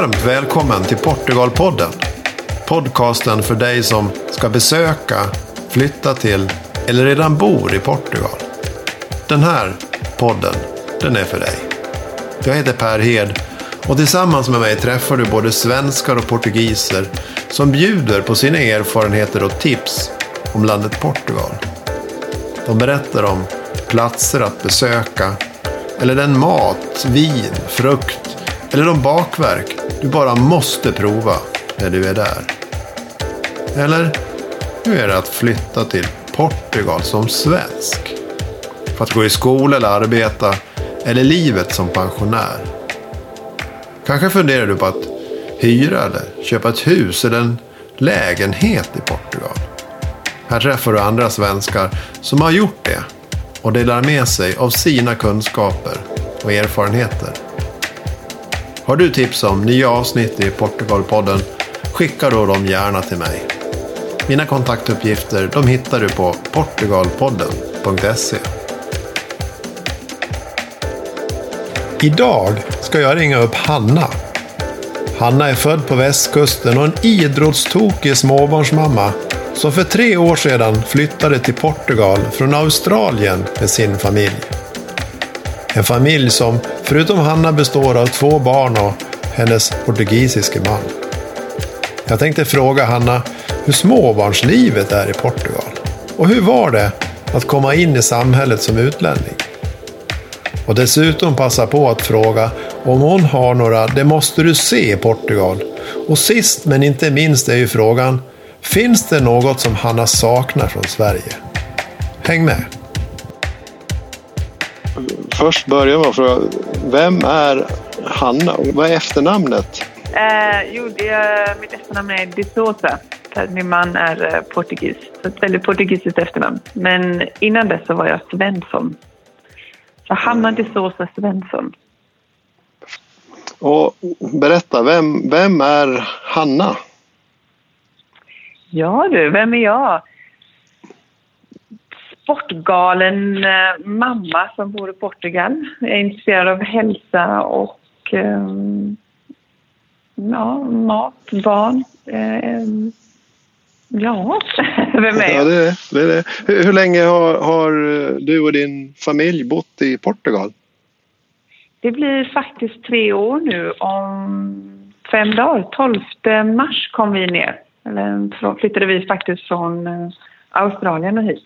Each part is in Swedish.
Varmt välkommen till Portugalpodden. Podcasten för dig som ska besöka, flytta till eller redan bor i Portugal. Den här podden, den är för dig. Jag heter Per Hed och tillsammans med mig träffar du både svenskar och portugiser som bjuder på sina erfarenheter och tips om landet Portugal. De berättar om platser att besöka eller den mat, vin, frukt eller de bakverk du bara måste prova när du är där. Eller hur är det att flytta till Portugal som svensk? För att gå i skola eller arbeta eller livet som pensionär. Kanske funderar du på att hyra eller köpa ett hus eller en lägenhet i Portugal. Här träffar du andra svenskar som har gjort det och delar med sig av sina kunskaper och erfarenheter. Har du tips om nya avsnitt i Portugalpodden? Skicka då dem gärna till mig. Mina kontaktuppgifter de hittar du på portugalpodden.se. Idag ska jag ringa upp Hanna. Hanna är född på västkusten och en idrottstokig småbarnsmamma som för tre år sedan flyttade till Portugal från Australien med sin familj. En familj som förutom Hanna består av två barn och hennes portugisiske man. Jag tänkte fråga Hanna hur småbarnslivet är i Portugal. Och hur var det att komma in i samhället som utlänning? Och dessutom passa på att fråga om hon har några Det måste du se i Portugal. Och sist men inte minst är ju frågan Finns det något som Hanna saknar från Sverige? Häng med! Först börjar man fråga, vem är Hanna? Vad är efternamnet? Eh, jo, det är, mitt efternamn är De Souza. Min man är eh, portugis, så ett väldigt portugisiskt efternamn. Men innan dess så var jag Svensson. Så Hanna De Souza Svensson. Och berätta, vem, vem är Hanna? Ja du, vem är jag? Sportgalen eh, mamma som bor i Portugal. Jag är intresserad av hälsa och eh, ja, mat, barn. Eh, ja, vem är jag? Ja, det är det. Är det. Hur, hur, länge har, har du och din familj bott i Portugal? Det blir faktiskt tre år nu. Om fem dagar, 12 mars kom vi ner. Eller flyttade vi faktiskt från eh, Australien och hit.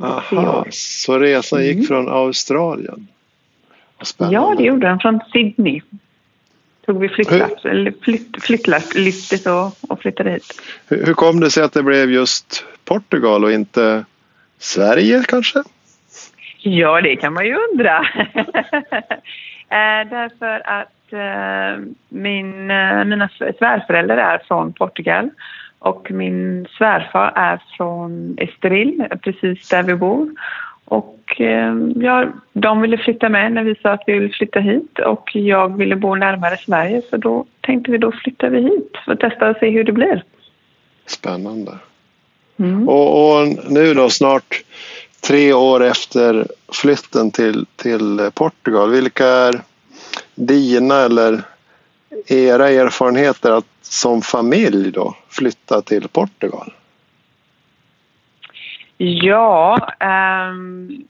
Aha, så resan gick mm. från Australien? Spännande. Ja, det gjorde den. Från Sydney tog vi flyttlass, eller flytt, flyttlasslyftet och, och flyttade hit. Hur, hur kom det sig att det blev just Portugal och inte Sverige kanske? Ja, det kan man ju undra. eh, därför att Eh, min, eh, mina svärföräldrar är från Portugal och min svärfar är från Estoril, precis där vi bor. Och eh, ja, de ville flytta med när vi sa att vi ville flytta hit och jag ville bo närmare Sverige så då tänkte vi då flyttar vi hit för att testa och se hur det blir. Spännande. Mm. Och, och, nu då snart tre år efter flytten till, till Portugal, vilka är dina eller era erfarenheter att som familj då flytta till Portugal? Ja, um,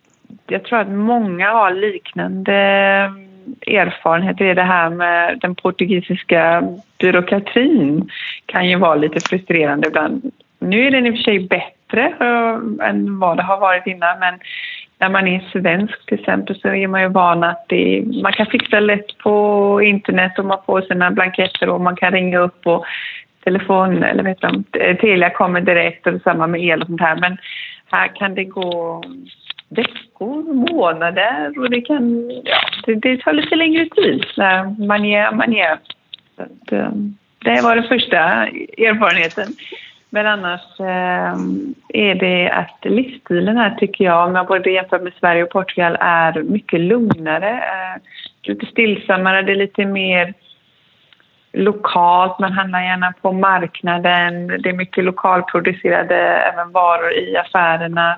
jag tror att många har liknande ehm, erfarenheter i det här med den portugisiska byråkratin kan ju vara lite frustrerande ibland. Nu är den i och för sig bättre eh, än vad det har varit innan men när man är svensk till exempel så är man ju van att det, man kan fixa lätt på internet och man får sina blanketter och man kan ringa upp och telefon eller vet du, Telia kommer direkt och detsamma med el och sånt här. Men här kan det gå veckor, månader och det kan, ja, det, det tar lite längre tid när man är, man är. Eh, det var den första erfarenheten. Men annars eh, är det att livsstilen här tycker jag, om jag både jämför med Sverige och Portugal, är mycket lugnare. Eh, lite stillsammare, det är lite mer lokalt, man handlar gärna på marknaden, det är mycket lokalproducerade även varor i affärerna.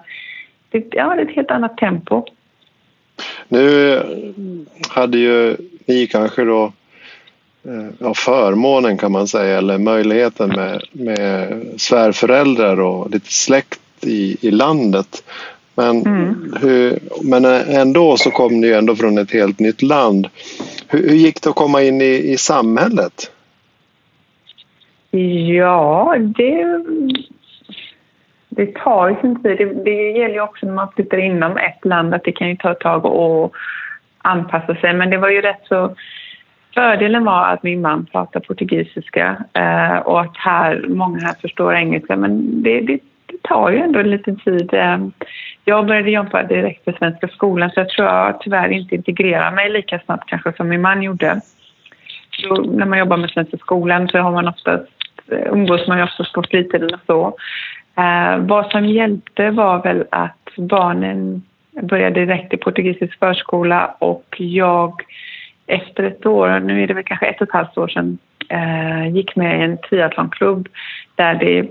Det, ja, det är ett helt annat tempo. Nu hade ju ni kanske då ja, förmånen kan man säga eller möjligheten med, med svärföräldrar och lite släkt i, i landet. Men, mm. hur, men ändå så kom ni ju ändå från ett helt nytt land. Hur, hur gick det att komma in i, i samhället? Ja, det, det tar ju sin tid. Det, det gäller ju också när man flyttar inom ett land att det kan ju ta ett tag att anpassa sig. Men det var ju rätt så... Fördelen var att min man pratar portugisiska eh, och att här, många här förstår engelska. Men det, det, det tar ju ändå en liten tid. Eh, jag började jobba direkt på Svenska skolan så jag tror jag tyvärr inte integrerar mig lika snabbt kanske som min man gjorde. Så när man jobbar med Svenska skolan så har man oftast, eh, umgås man ju oftast på fritiden och så. Eh, vad som hjälpte var väl att barnen började direkt i portugisisk förskola och jag efter ett år, nu är det väl kanske ett och ett halvt år sedan, eh, gick med i en triathlonklubb där det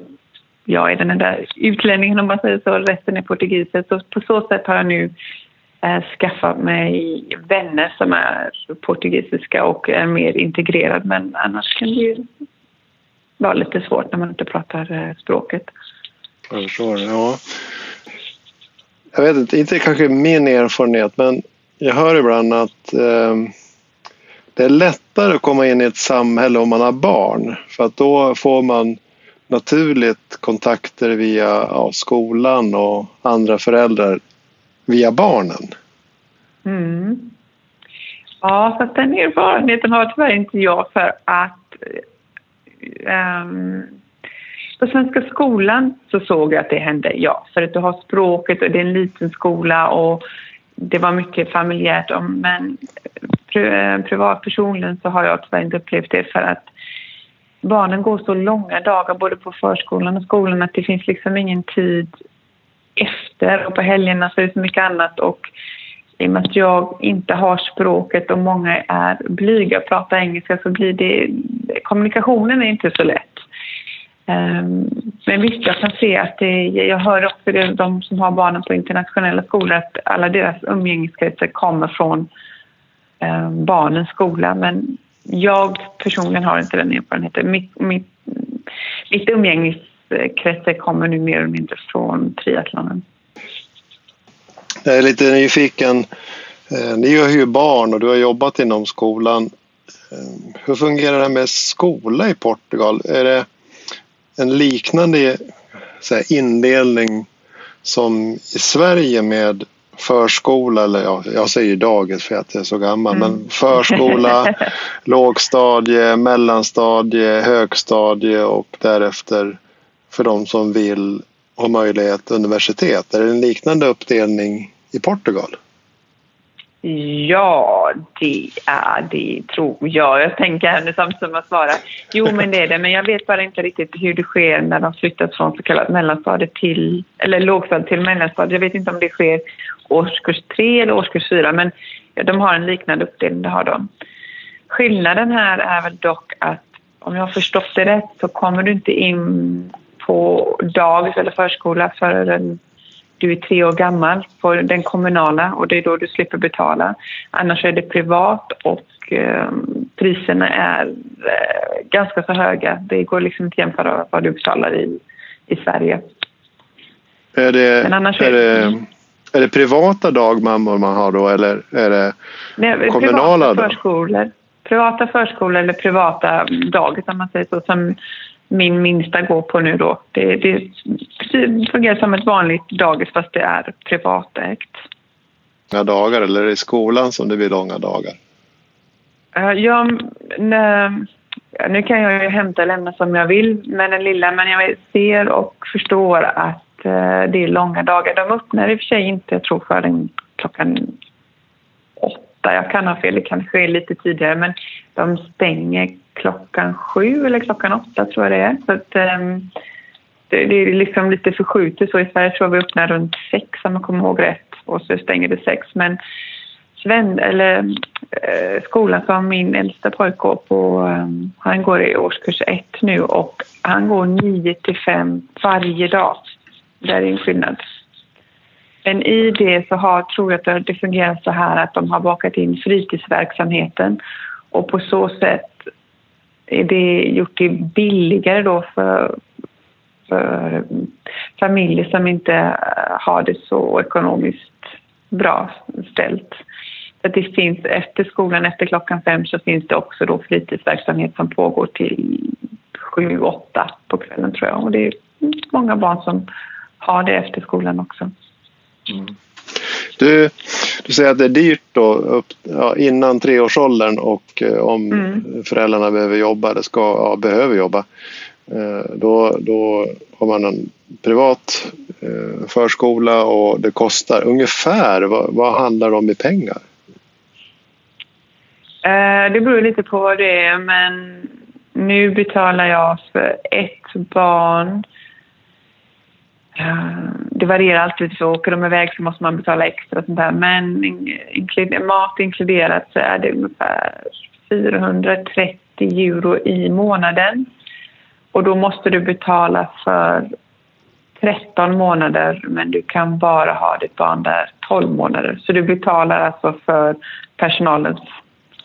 jag är den enda utlänningen om man säger så, resten är portugiser. Så på så sätt har jag nu eh, skaffat mig vänner som är portugisiska och är mer integrerad. Men annars kan det ju vara lite svårt när man inte pratar eh, språket. Jag förstår, ja. Jag vet inte, inte kanske min erfarenhet men jag hör ibland att eh, det är lättare att komma in i ett samhälle om man har barn. För att då får man naturligt kontakter via ja, skolan och andra föräldrar via barnen. Mm. Ja, fast den erfarenheten har tyvärr inte jag för att um, på Svenska skolan så såg jag att det hände, ja. För att du har språket och det är en liten skola och det var mycket familjärt. Men eh, privat personligen så har jag tyvärr inte upplevt det för att barnen går så långa dagar både på förskolan och skolan att det finns liksom ingen tid efter och på helgerna så är det så mycket annat och i och med att jag inte har språket och många är blyga och pratar engelska så blir det kommunikationen är inte så lätt. Ehm, men visst, jag kan se att det, jag hör också det, de som har barnen på internationella skolor att alla deras umgängeskretsar kommer från ehm, barnens skola. Men jag personligen har inte den erfarenheten. Mitt, mitt, mitt umgängeskretsar kommer nu mer eller mindre från triathlonen. Jag är lite nyfiken. Ehm, ni har ju barn och du har jobbat inom skolan. Hur fungerar det med skola i Portugal? Är det en liknande här, indelning som i Sverige med förskola, eller ja, jag säger dagis för att jag är så gammal, mm. men förskola, lågstadie, mellanstadie, högstadie och därefter för de som vill ha möjlighet universitet. Är det en liknande uppdelning i Portugal? Ja, det är det tror jag. Jag tänker här nu samtidigt som jag svarar. Jo, men det är det. Men jag vet bara inte riktigt hur det sker när de flyttat från så kallat mellanstadiet till, eller lågstadiet till mellanstadiet. Jag vet inte om det sker årskurs tre eller årskurs fyra, men de har en liknande uppdelning, det har de. Skillnaden här är väl dock att om jag har förstått det rätt så kommer du inte in på dagis eller förskola förrän du är tre år gammal på den kommunala och det är då du slipper betala. Annars är det privat och eh, priserna är eh, ganska så höga. Det går liksom inte att jämföra vad du betalar i, i Sverige. Är det, Men annars är, det, är det privata dagmammor man har då eller är det Nej, kommunala? Privata förskolor. Privata förskolor eller privata dagis om man säger så. Som min minsta går på nu då. Det, det, det fungerar som ett vanligt dagis fast det är privatägt. Långa dagar eller är det i skolan som det blir långa dagar? Ja, nu kan jag ju hämta och lämna som jag vill med den lilla men jag ser och förstår att eh, det är långa dagar. De öppnar i och för sig inte, jag tror, förrän klockan åtta. Jag kan ha fel, det kanske ske lite tidigare men de stänger klockan sju eller klockan åtta tror jag det är. Så att, um, det, det, är liksom lite förskjutet så. I Sverige tror jag vi öppnar runt sex om jag kommer ihåg rätt och så stänger det sex. Men Sven, eller, eh, skolan som min äldsta pojke går på, um, han går i årskurs ett nu och han går nio till fem varje dag. Det är en skillnad. Men i det så har, tror jag att det fungerar så här att de har bakat in fritidsverksamheten och på så sätt det gjort det billigare då för, för familjer som inte har det så ekonomiskt bra ställt. Att det finns efter skolan, efter klockan fem, så finns det också då fritidsverksamhet som pågår till sju, åtta på kvällen tror jag. Och det är många barn som har det efter skolan också. Mm. Du, du säger att det är dyrt då, upp, ja, innan treårsåldern och eh, om mm. föräldrarna behöver jobba eller ska, ja, behöver jobba. Eh, då, då har man en privat eh, förskola och det kostar ungefär, vad, vad handlar det om i pengar? Det beror lite på vad det är men nu betalar jag för ett barn det varierar alltid, så åker de iväg så måste man betala extra sånt där. Men mat inkluderat så är det ungefär 430 euro i månaden. Och då måste du betala för 13 månader men du kan bara ha ditt barn där 12 månader. Så du betalar alltså för personalens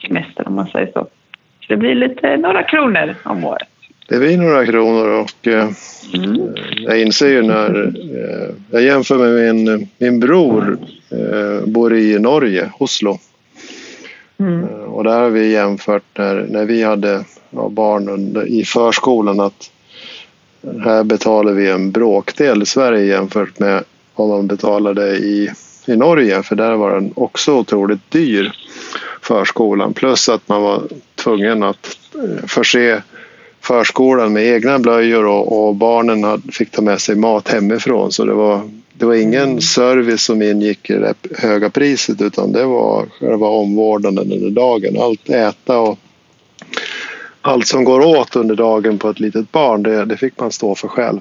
semester om man säger så. Så det blir lite några kronor om året. Det blir några kronor och eh, mm. jag inser ju när eh, jag jämför med min, min bror eh, bor i Norge, Oslo. Mm. Och där har vi jämfört när, när vi hade ja, barn i förskolan att här betalar vi en bråkdel i Sverige jämfört med vad man betalade i, i Norge för där var den också otroligt dyr förskolan plus att man var tvungen att förse förskolan med egna blöjor och, och barnen hade, fick ta med sig mat hemifrån. Så det var, det var ingen mm. service som ingick i det höga priset utan det var själva omvårdnaden under dagen. Allt äta och allt som går åt under dagen på ett litet barn, det, det fick man stå för själv.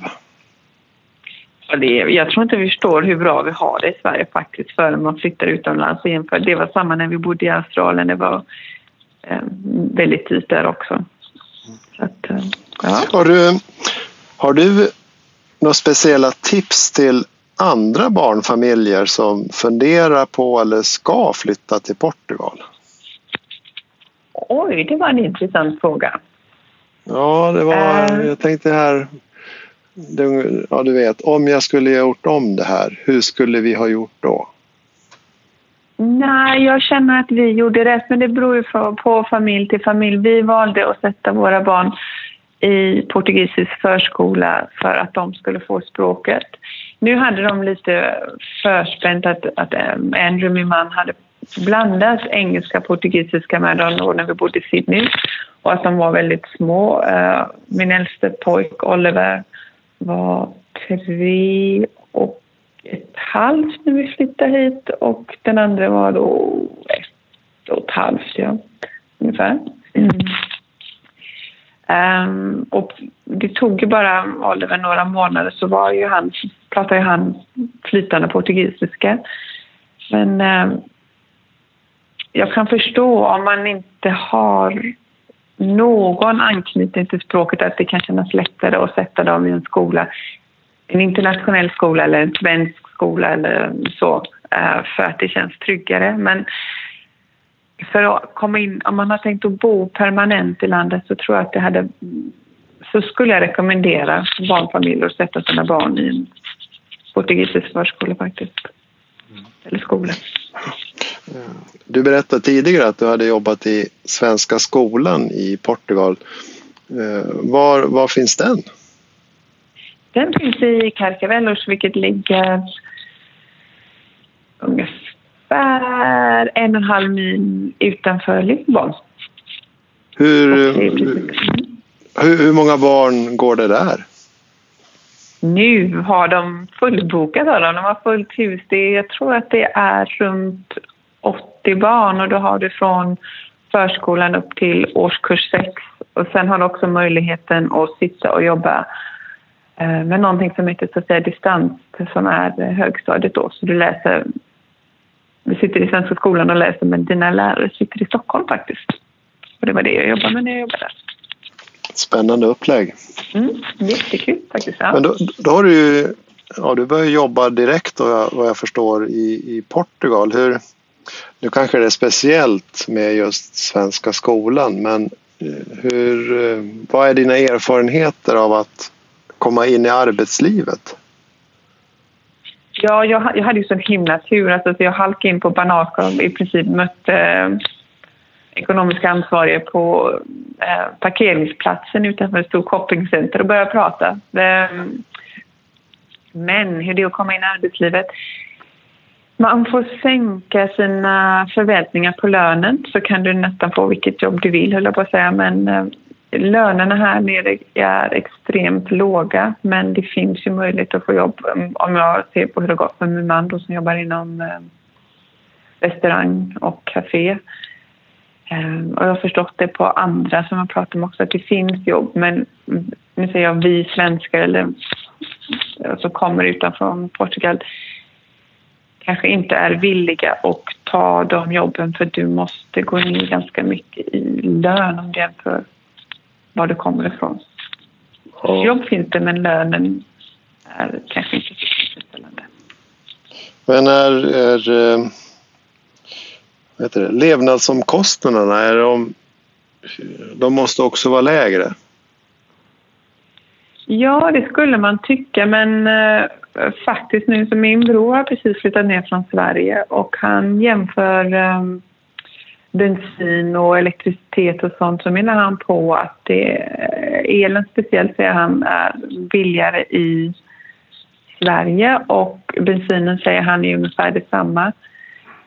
Det, jag tror inte vi förstår hur bra vi har det i Sverige faktiskt förrän man flyttar utomlands och jämför. Det var samma när vi bodde i Australien. Det var eh, väldigt dyrt där också. Att, eh, ja. har, du, har du några speciella tips till andra barnfamiljer som funderar på eller ska flytta till Portugal? Oj, det var en intressant fråga. Ja, det var, uh, jag tänkte här, ja du vet, om jag skulle gjort om det här, hur skulle vi ha gjort då? Nej, jag känner att vi gjorde rätt, men det beror ju på familj till familj. Vi valde att sätta våra barn i portugisisk förskola för att de skulle få språket. Nu hade de lite förspänt att, att eh, Andrew, min man, hade blandat engelska och portugisiska med dem när vi bodde i Sydney och att de var väldigt små. Eh, min äldste pojk Oliver var tre halvt när vi flyttade hit och den andra var då ett och ett halvt, ja, ungefär. Mm. Um, och det tog ju bara Oliver några månader så var ju han, pratade ju han flytande portugisiska. Men um, jag kan förstå om man inte har någon anknytning till språket att det kan kännas lättare att sätta dem i en skola en internationell skola eller en svensk skola eller så eh, för att det känns tryggare. Men för att komma in, om man har tänkt att bo permanent i landet så tror jag att det hade så skulle jag rekommendera barnfamiljer att sätta sina barn i en portugisisk förskola faktiskt. Eller skola. Du berättade tidigare att du hade jobbat i Svenska skolan i Portugal. Eh, var, var finns den? Den finns i Carcavelos vilket ligger ungefär en och en halv mil utanför Lissabon. Hur, hur, hur många barn går det där? Nu har de fullbokat. Har de. de har fullt hus. Det, jag tror att det är runt 80 barn och då har du från förskolan upp till årskurs 6. Och sen har du också möjligheten att sitta och jobba med någonting som heter så att säga, distans som är högstadiet då. Så du läser, du sitter i Svenska skolan och läser men dina lärare sitter i Stockholm faktiskt. Och det var det jag jobbade med när jag jobbade där. Spännande upplägg. Mm, jättekul faktiskt. Ja. Men då, då har du ju, ja, du börjar jobba direkt då, vad jag förstår i, i Portugal. Hur, nu kanske det är speciellt med just Svenska skolan men hur, vad är dina erfarenheter av att komma in i arbetslivet? Ja, jag, jag hade ju sån himla tur. Alltså, jag halkade in på Banaka och i princip mötte eh, ekonomiska ansvariga på eh, parkeringsplatsen utanför ett stort shoppingcenter och började prata. Eh, men hur det är att komma in i arbetslivet? Man får sänka sina förväntningar på lönen så kan du nästan få vilket jobb du vill, höll jag på att säga. Men eh, lönerna här nere är extremt låga men det finns ju möjlighet att få jobb mm, om jag ser på hur det gått för min man då, som jobbar inom eh, restaurang och café. Ehm, och jag har förstått det på andra som jag pratat med också att det finns jobb men nu säger jag vi svenskar eller eh, som kommer utanför Portugal kanske inte är villiga att ta de jobben för du måste gå ner ganska mycket i lön om du jämför var du kommer ifrån. Ja. Jobb finns det men lönen är kanske inte tillfredsställande. Men är, är äh, heter det, levnadsomkostnaderna, är de, de måste också vara lägre? Ja, det skulle man tycka, men äh, faktiskt nu så min bror har precis flyttat ner från Sverige och han jämför äh, bensin och elektricitet och sånt så menar han på att det, eh, elen speciellt säger han är billigare i Sverige och bensinen säger han är ungefär detsamma.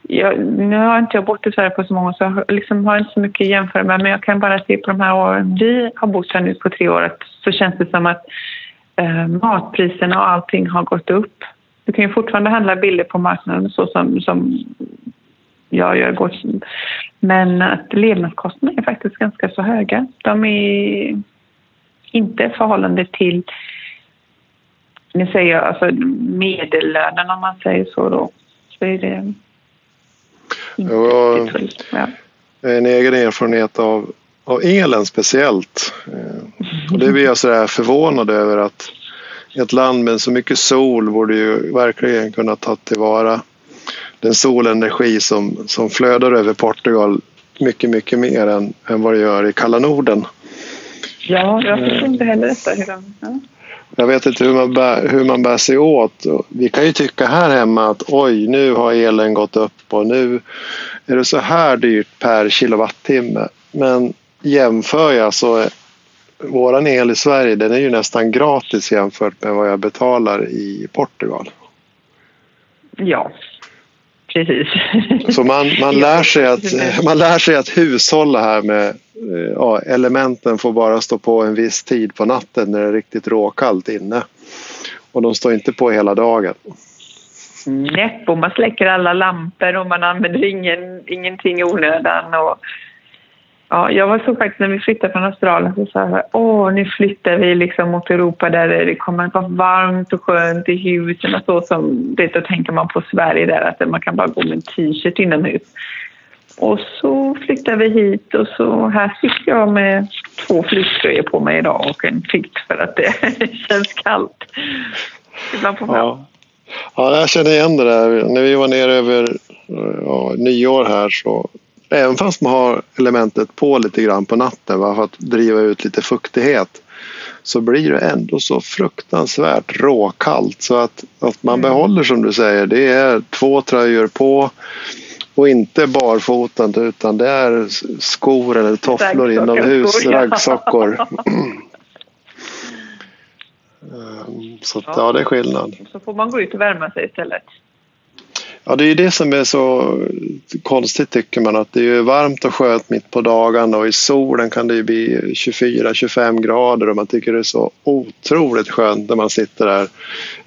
Jag, nu har inte jag bott i Sverige på så många så jag liksom har inte så mycket att jämföra med men jag kan bara se på de här åren vi har bott här nu på tre år så känns det som att eh, matpriserna och allting har gått upp. Du kan ju fortfarande handla billigt på marknaden så som, som jag gör gott. Men att levnadskostnaderna är faktiskt ganska så höga. De är inte i förhållande till nu säger jag alltså medellönen om man säger så då. Så är det inte ja, ja. En egen erfarenhet av, av elen speciellt. Och det blir jag sådär förvånad över att ett land med så mycket sol borde ju verkligen kunna ta tillvara den solenergi som, som flödar över Portugal mycket, mycket mer än, än vad det gör i kalla Norden. Ja, jag förstår inte heller detta. Hur de, ja. Jag vet inte hur man, bär, hur man bär sig åt. Vi kan ju tycka här hemma att oj, nu har elen gått upp och nu är det så här dyrt per kilowattimme. Men jämför jag så våran el i Sverige den är ju nästan gratis jämfört med vad jag betalar i Portugal. Ja, precis. Så man, man, lär sig att, man lär sig att hushålla här med eh, ja, elementen får bara stå på en viss tid på natten när det är riktigt råkallt inne. Och de står inte på hela dagen. Nej, och man släcker alla lampor och man använder ingen, ingenting i onödan. Och Ja, jag var så faktiskt när vi flyttade från Australien så sa jag åh nu flyttar vi liksom mot Europa där det kommer att vara varmt och skönt i husen och så som det då tänker man på Sverige där att man kan bara gå med en t-shirt inomhus. Och så flyttade vi hit och så här sitter jag med två flyttröjor på mig idag och en filt för att det känns kallt. Ibland på ja. ja, jag känner igen det där. När vi var nere över ja, nyår här så Även fast man har elementet på lite grann på natten va, för att driva ut lite fuktighet så blir det ändå så fruktansvärt råkallt så att, att man mm. behåller som du säger det är två tröjor på och inte barfota utan det är skor eller tofflor inomhus, raggsockor. Ehm, så ja, det är skillnad. Så får man gå ut och värma sig istället. Ja, det är ju det som är så konstigt tycker man att det är varmt och skönt mitt på dagarna och i solen kan det ju bli 24-25 grader och man tycker det är så otroligt skönt när man sitter där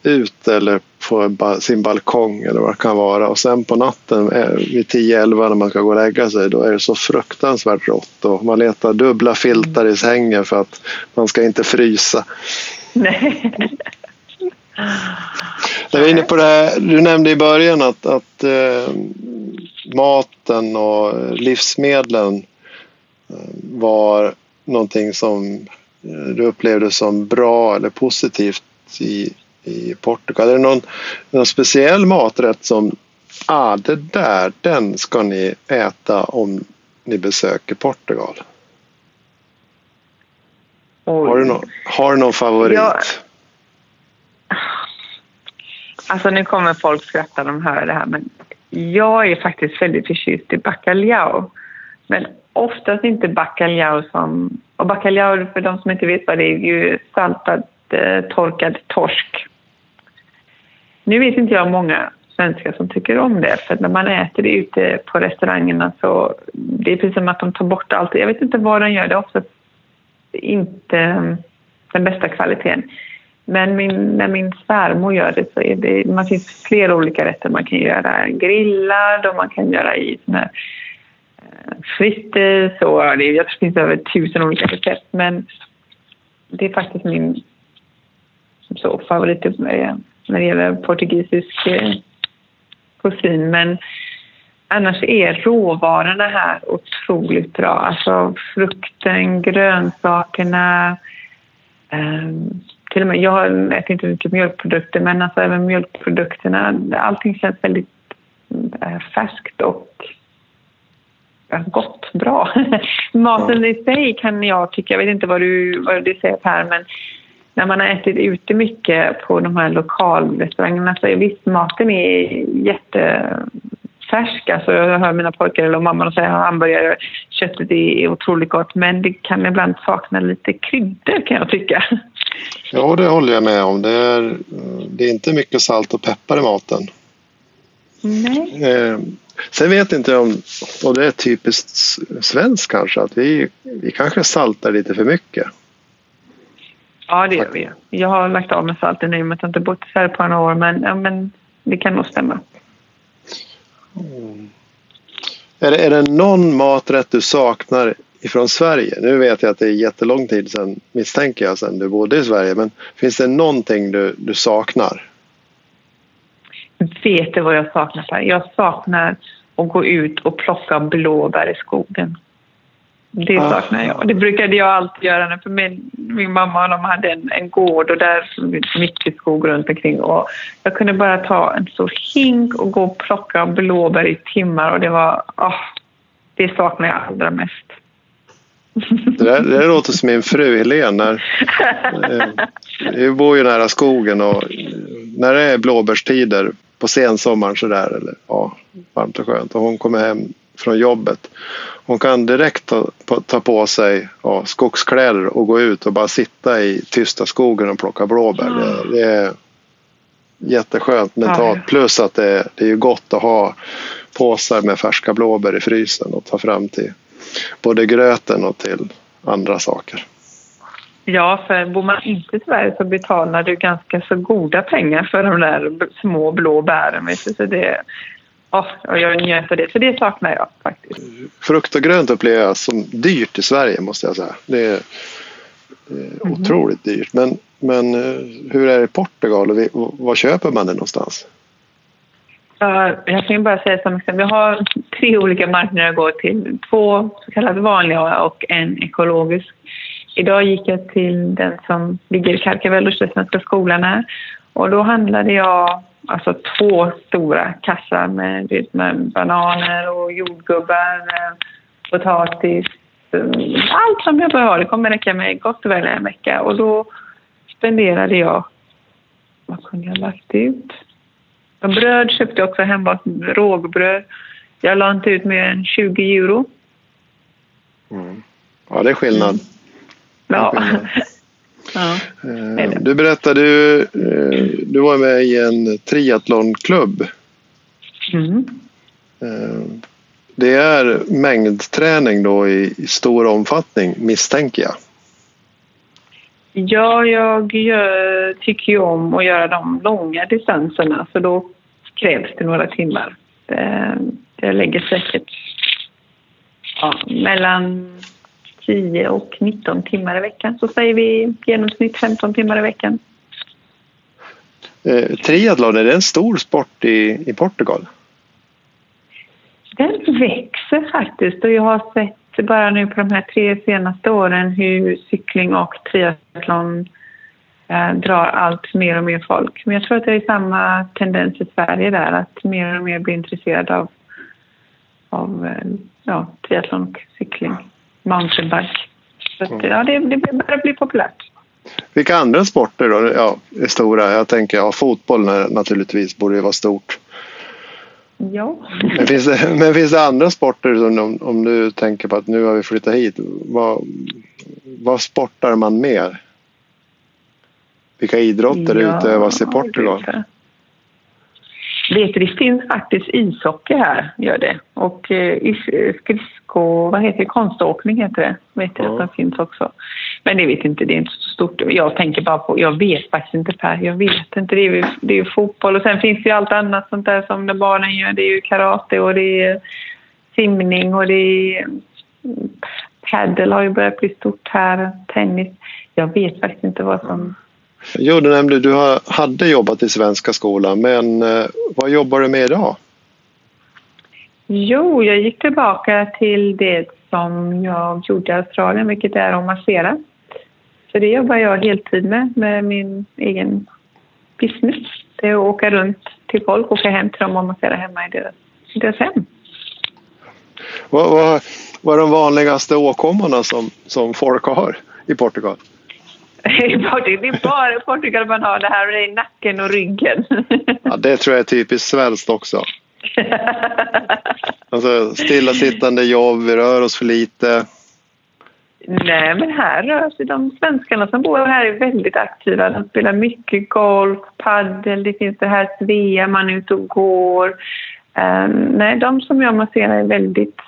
ute eller på sin balkong eller vad det kan vara och sen på natten eh, vid 10-11 när man ska gå och lägga sig då är det så fruktansvärt rått och man letar dubbla filtar i sängen för att man ska inte frysa. Nej. Vi är inne på det här, du nämnde i början att, att eh, maten och livsmedlen eh, var någonting som eh, du upplevde som bra eller positivt i, i Portugal. Är det någon, någon speciell maträtt som ah, det där, den ska ni äta om ni besöker Portugal? Har, du no har du någon favorit? Jag, alltså nu kommer folk skratta när de hör det här men jag är faktiskt väldigt förtjust i bacalhau. Men oftast inte bacalhau som... Och bacalhau, för de som inte vet vad det är, är ju saltad eh, torkad torsk. Nu vet inte jag många svenskar som tycker om det. För när man äter det ute på restaurangerna så det är precis som att de tar bort allt. Jag vet inte vad de gör. Det är oftast inte mm, den bästa kvaliteten. Men min, när min svärmor gör det så är det, man finns flera olika rätter. Man kan göra grillad och man kan göra i såna här eh, frites och det, jag tror det finns över tusen olika recept. Men det är faktiskt min så, favorit eh, när det gäller portugisisk eh, kusin. Men annars är råvarorna här otroligt bra. Alltså frukten, grönsakerna. Um, till och med, jag äter inte mycket mjölkprodukter men alltså även mjölkprodukterna. Allting känns väldigt äh, färskt och gott, bra. Maten i sig kan jag tycka, jag vet inte vad du, vad du säger Per, men när man har ätit ute mycket på de här lokalrestaurangerna så är visst maten är jättefärsk. Alltså jag hör mina pojkar eller mamma säga att hamburgare, köttet är otroligt gott men det kan ibland sakna lite kryddor kan jag tycka. Ja, det håller jag med om. Det är, det är inte mycket salt och peppar i maten. Nej. Eh, sen vet inte jag om, och det är typiskt svenskt kanske, att vi, vi kanske saltar lite för mycket. Ja, det gör vi. Jag har lagt av med salten nu att jag inte bott Sverige på några år, men, ja, men det kan nog stämma. Mm. Är, det, är det någon maträtt du saknar ifrån Sverige? Nu vet jag att det är jättelång tid sedan, misstänker jag, sedan du bodde i Sverige. Men finns det någonting du, du saknar? Vet du vad jag saknar? Jag saknar att gå ut och plocka blåbär i skogen. Det ah. saknar jag. Det brukade jag alltid göra. För min, min mamma de hade en, en gård och där mycket skog runt omkring. Och jag kunde bara ta en stor hink och gå och plocka blåbär i timmar. Och det var... Oh, det saknar jag allra mest. Det där, det där låter som min fru Helene. Eh, vi bor ju nära skogen och när det är blåbärstider på sensommaren sådär, eller ja, varmt och skönt och hon kommer hem från jobbet. Hon kan direkt ta, ta på sig ja, skogskläder och gå ut och bara sitta i tysta skogen och plocka blåbär. Mm. Det, det, är jätteskönt mentalt. Ja. Plus att det, det är gott att ha påsar med färska blåbär i frysen och ta fram till både gröten och till andra saker. Ja, för bor man inte i Sverige så betalar du ganska så goda pengar för de där små blå bären. Så det, oh, och jag njöt av det, så det saknar jag faktiskt. Frukt och grönt upplever jag som dyrt i Sverige måste jag säga. Det är, det är mm. otroligt dyrt. Men, men eh, hur är det i Portugal och var köper man det någonstans? Jag kan bara säga som exempel, vi har tre olika marknader att gå till. Två så kallade vanliga och en ekologisk. Idag gick jag till den som ligger i Karkavellos, där Svenska skolan är. Och då handlade jag alltså två stora kassar med, med bananer och jordgubbar, eh, potatis, eh, allt som jag behöver. Det kommer räcka mig gott och väl en vecka. Och då spenderade jag, vad kunde jag lagt ut? Bröd köpte jag också hemma, rågbröd. Jag la inte ut mer än 20 euro. Mm. Ja, det är skillnad. Mm. Ja. ja. Eh, du berättade, eh, du var med i en triathlonklubb. Mm. Eh, det är mängdträning då i stor omfattning misstänker jag. Ja, jag gör, tycker ju om att göra de långa distanserna så då krävs det några timmar. Det, lägger säkert ja, mellan 10 och 19 timmar i veckan. Så säger vi genomsnitt 15 timmar i veckan. Eh, triathlon, är det en stor sport i, i Portugal? Den växer faktiskt och jag har sett bara nu på de här tre senaste åren hur cykling och triathlon drar allt mer och mer folk. Men jag tror att det är samma tendens i Sverige där, att mer och mer blir intresserade av, av eh, ja, triathlon och cykling, mountainbike. Så att, ja, det, det börjar bli populärt. Vilka andra sporter då ja, är stora? Jag tänker ja, fotboll naturligtvis borde ju vara stort. Ja. Men finns det, men finns det andra sporter som om, om du tänker på att nu har vi flyttat hit. Vad, vad sportar man mer? Vilka idrotter ja, utövas i Portugal? Vet du, det finns faktiskt ishockey här, gör det. Och eh, skridsko, vad heter det, konståkning heter det. Vet jag ja. att det finns också. Men det vet inte, det är inte så stort. Jag tänker bara på, jag vet faktiskt inte Per, jag vet inte. Det är det är fotboll och sen finns det ju allt annat sånt där som när barnen gör. Det är ju karate och det är simning och det är padel har ju börjat bli stort här, tennis. Jag vet faktiskt inte vad som Jo, du nämnde du hade jobbat i Svenska skolan, men eh, vad jobbar du med idag? Jo, jag gick tillbaka till det som jag gjorde i Australien, vilket är att massera. Så det jobbar jag heltid med, med min egen business. Det är att åka runt till folk, åka hem till dem och massera hemma i deras, i deras hem. Vad, vad, vad är de vanligaste åkommorna som, som folk har i Portugal? det är bara i Portugal man har det här, det är nacken och ryggen. ja, det tror jag är typiskt svenskt också. alltså stillasittande jobb, vi rör oss för lite. Nej, men här rör sig de svenskarna som bor här är väldigt aktiva. De spelar mycket golf, paddel, det finns det här Svea, man är ute och går. Um, nej, de som jag masserar är väldigt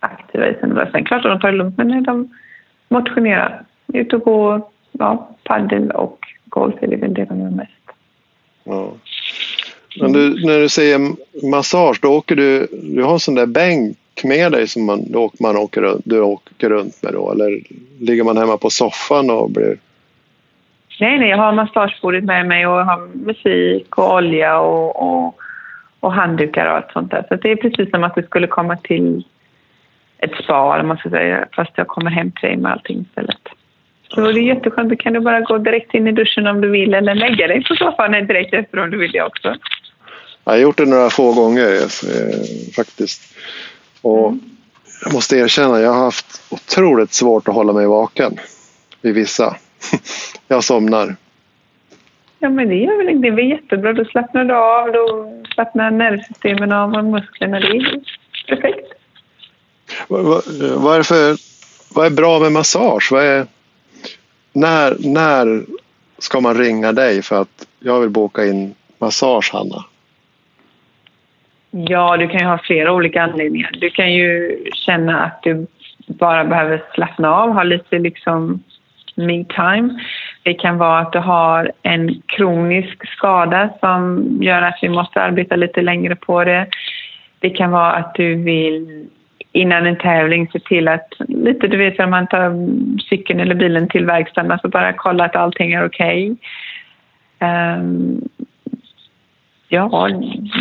aktiva i sin rörelse. Klart att de tar det lugnt, men de motionerar. Ute och går, ja, paddel och golf är väl det de gör mest. Ja. Men du, när du säger massage, då åker du, du har en sån där bänk med dig som man, då man åker, du åker runt med då? Eller ligger man hemma på soffan och blir... Nej, nej, jag har massagebordet med mig och har musik och olja och, och, och handdukar och allt sånt där. Så det är precis som att du skulle komma till ett spa, eller man ska säga, fast jag kommer hem till dig med allting istället. Det är jätteskönt. Då kan du bara gå direkt in i duschen om du vill eller lägga dig på soffan direkt efter om du vill det också. Jag har gjort det några få gånger eh, faktiskt. Och mm. jag måste erkänna, jag har haft otroligt svårt att hålla mig vaken vid vissa. jag somnar. Ja, men det gör väl inte. Det är väl jättebra. Då slappnar du av, då slappnar nervsystemen av och musklerna. Det är perfekt. Vad, vad, är för, vad är bra med massage? Vad är, när, när ska man ringa dig för att jag vill boka in massage, Hanna? Ja, du kan ju ha flera olika anledningar. Du kan ju känna att du bara behöver slappna av, ha lite liksom me time. Det kan vara att du har en kronisk skada som gör att vi måste arbeta lite längre på det. Det kan vara att du vill innan en tävling se till att, lite du vet när man tar cykeln eller bilen till verkstaden, alltså bara kolla att allting är okej. Okay. Um, ja,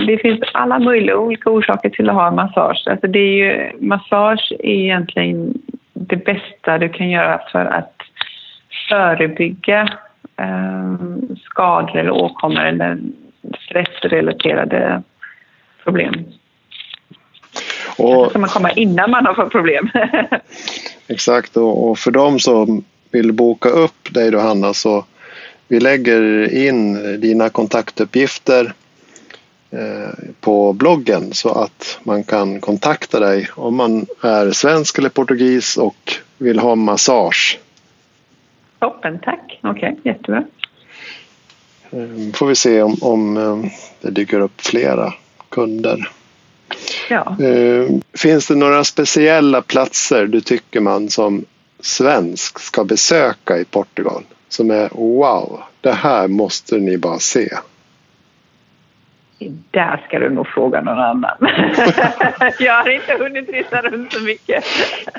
det finns alla möjliga olika orsaker till att ha massage. Alltså det är ju, massage är egentligen det bästa du kan göra för att förebygga um, skador eller åkommor eller stressrelaterade problem. Och, ska man komma innan man har fått problem. exakt, och, och för de som vill boka upp dig då Hanna så vi lägger in dina kontaktuppgifter eh, på bloggen så att man kan kontakta dig om man är svensk eller portugis och vill ha massage. Toppen, tack. Okej, okay, jättebra. Eh, får vi se om, om eh, det dyker upp flera kunder. Ja. Eh, finns det några speciella platser du tycker man som svensk ska besöka i Portugal? Som är wow, det här måste ni bara se. Där ska du nog fråga någon annan. jag har inte hunnit resa runt så mycket.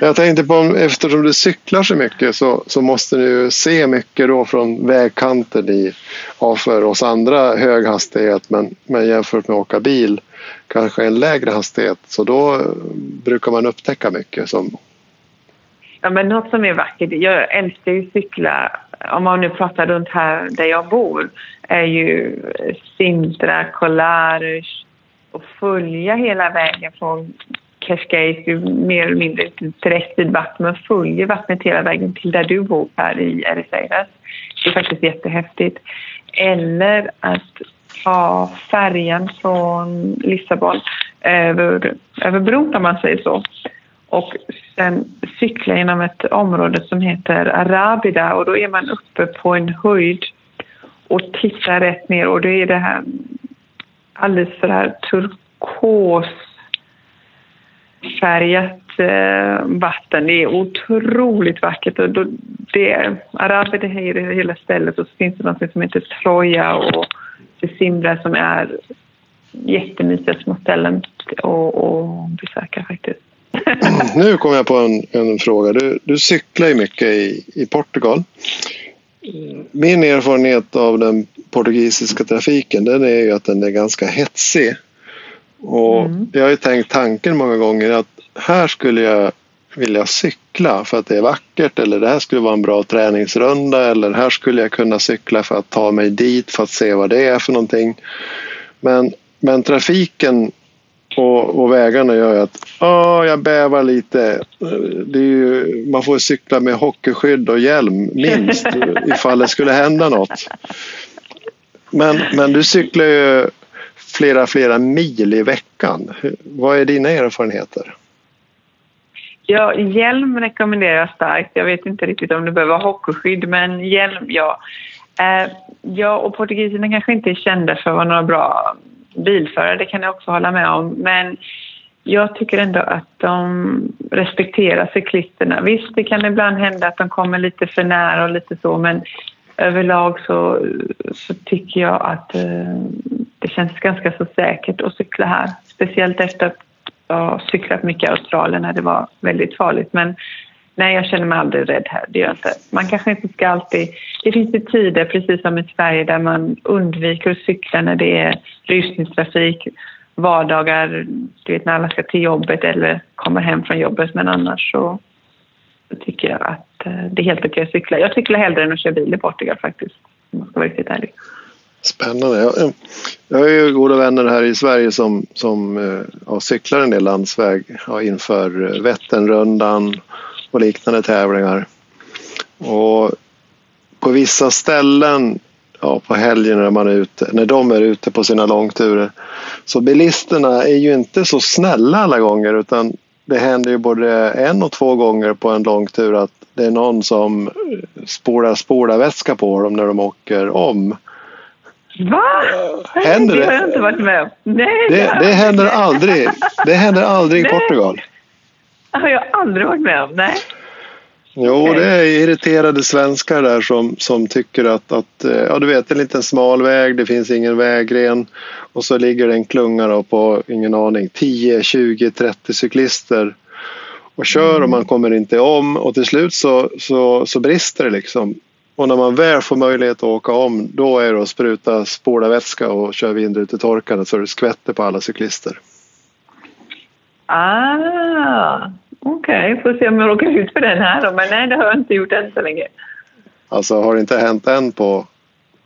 jag tänkte på, eftersom du cyklar så mycket så, så måste du se mycket då från vägkanten i, ja, för oss andra hög hastighet men, men jämfört med att åka bil kanske en lägre hastighet. Så då brukar man upptäcka mycket. Som... Ja, men något som är vackert, jag älskar ju cykla, om man nu pratar runt här där jag bor, är ju Sintra, Colares och följa hela vägen från Cascais mer eller mindre direkt vid vattnet men följer vattnet hela vägen till där du bor här i Ericeras. Det är faktiskt jättehäftigt. Eller att ta färjan från Lissabon över, över bron om man säger så. Och sen cykla genom ett område som heter Arabida och då är man uppe på en höjd och tittar rätt ner och det är det här alldeles för här turkosfärgat eh, vatten. Det är otroligt vackert. Och då, det, Arabida är hela stället och så finns det något som heter Troja och Simbra som är jättemysiga små ställen att besöka faktiskt. nu kom jag på en, en fråga. Du, du cyklar ju mycket i, i Portugal. Min erfarenhet av den portugisiska trafiken den är ju att den är ganska hetsig. Och mm. Jag har ju tänkt tanken många gånger att här skulle jag vilja cykla för att det är vackert eller det här skulle vara en bra träningsrunda eller här skulle jag kunna cykla för att ta mig dit för att se vad det är för någonting. Men, men trafiken och, och vägarna gör att åh, jag bävar lite. Ju, man får cykla med hockeyskydd och hjälm minst ifall det skulle hända något. Men, men du cyklar ju flera, flera mil i veckan. Vad är dina erfarenheter? Ja, hjälm rekommenderar jag starkt. Jag vet inte riktigt om du behöver hockeyskydd, men hjälm, ja. Eh, ja, och portugiserna kanske inte är kända för att vara några bra bilförare, det kan jag också hålla med om. Men jag tycker ändå att de respekterar cyklisterna. Visst, det kan ibland hända att de kommer lite för nära och lite så, men överlag så, så tycker jag att eh, det känns ganska så säkert att cykla här. Speciellt efter att jag cyklat mycket i Australien när det var väldigt farligt. Men nej, jag känner mig aldrig rädd här. Det gör jag inte. Man kanske inte ska alltid... Det finns ju tider, precis som i Sverige, där man undviker att cykla när det är rusningstrafik vardagar, du vet när alla ska till jobbet eller kommer hem från jobbet. Men annars så, så tycker jag att eh, det är helt okej att cykla. Jag cyklar hellre än att köra bil i Portugal faktiskt, om jag ska vara riktigt ärlig. Spännande. Jag, eh, jag har ju goda vänner här i Sverige som, som eh, ja, cyklar en del landsväg ja, inför Vätternrundan och liknande tävlingar. Och på vissa ställen ja, på helgen när, man är ute, när de är ute på sina långturer så bilisterna är ju inte så snälla alla gånger utan det händer ju både en och två gånger på en långtur att det är någon som spolar spolarvätska på dem när de åker om. Va? Händer det? Det har jag inte varit med om. Nej, det, det, det händer aldrig. Det händer aldrig i Portugal. Det har jag aldrig varit med om. Nej. Jo, det är irriterade svenskar där som, som tycker att, att eh, ja, du vet, en liten smal väg, det finns ingen vägren och så ligger det en klunga då på, ingen aning, 10, 20, 30 cyklister och kör och man kommer inte om och till slut så, så, så brister det liksom. Och när man väl får möjlighet att åka om då är det att spruta spolarvätska och köra vindrutetorkare så det skvätter på alla cyklister. Ah, Okej, okay. får se om jag råkar ut för den här då. Men nej, det har jag inte gjort än så länge. Alltså har det inte hänt än på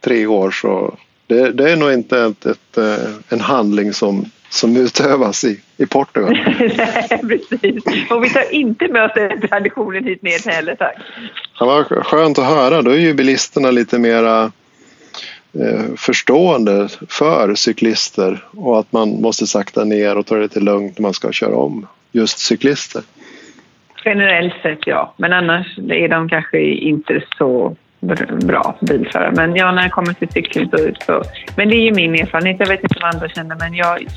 tre år så det, det är nog inte ett, ett, eh, en handling som, som utövas i, i Portugal. nej, precis. Och vi tar inte med oss den traditionen hit ner heller, tack. Ja, vad skönt att höra. Då är ju bilisterna lite mera förstående för cyklister och att man måste sakta ner och ta det lite lugnt när man ska köra om just cyklister. Generellt sett ja, men annars är de kanske inte så bra bilförare. Men ja, när det kommer till cykling så, så... Men det är ju min erfarenhet. Jag vet inte vad andra känner, men jag,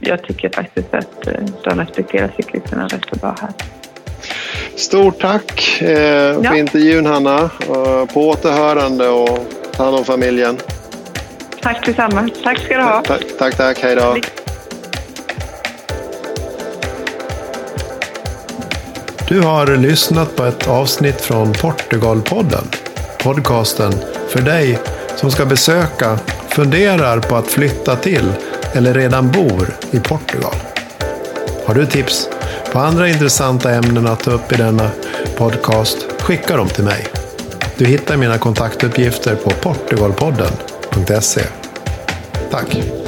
jag tycker faktiskt att eh, de respekterar cyklisterna rätt så bra här. Stort tack eh, för ja. intervjun, Hanna. På återhörande och ta hand om familjen. Tack detsamma. Tack ska du ha. Tack, tack. tack. Hej då. Du har lyssnat på ett avsnitt från Portugalpodden. Podcasten för dig som ska besöka, funderar på att flytta till eller redan bor i Portugal. Har du tips på andra intressanta ämnen att ta upp i denna podcast? Skicka dem till mig. Du hittar mina kontaktuppgifter på portugalpodden.se. Tack!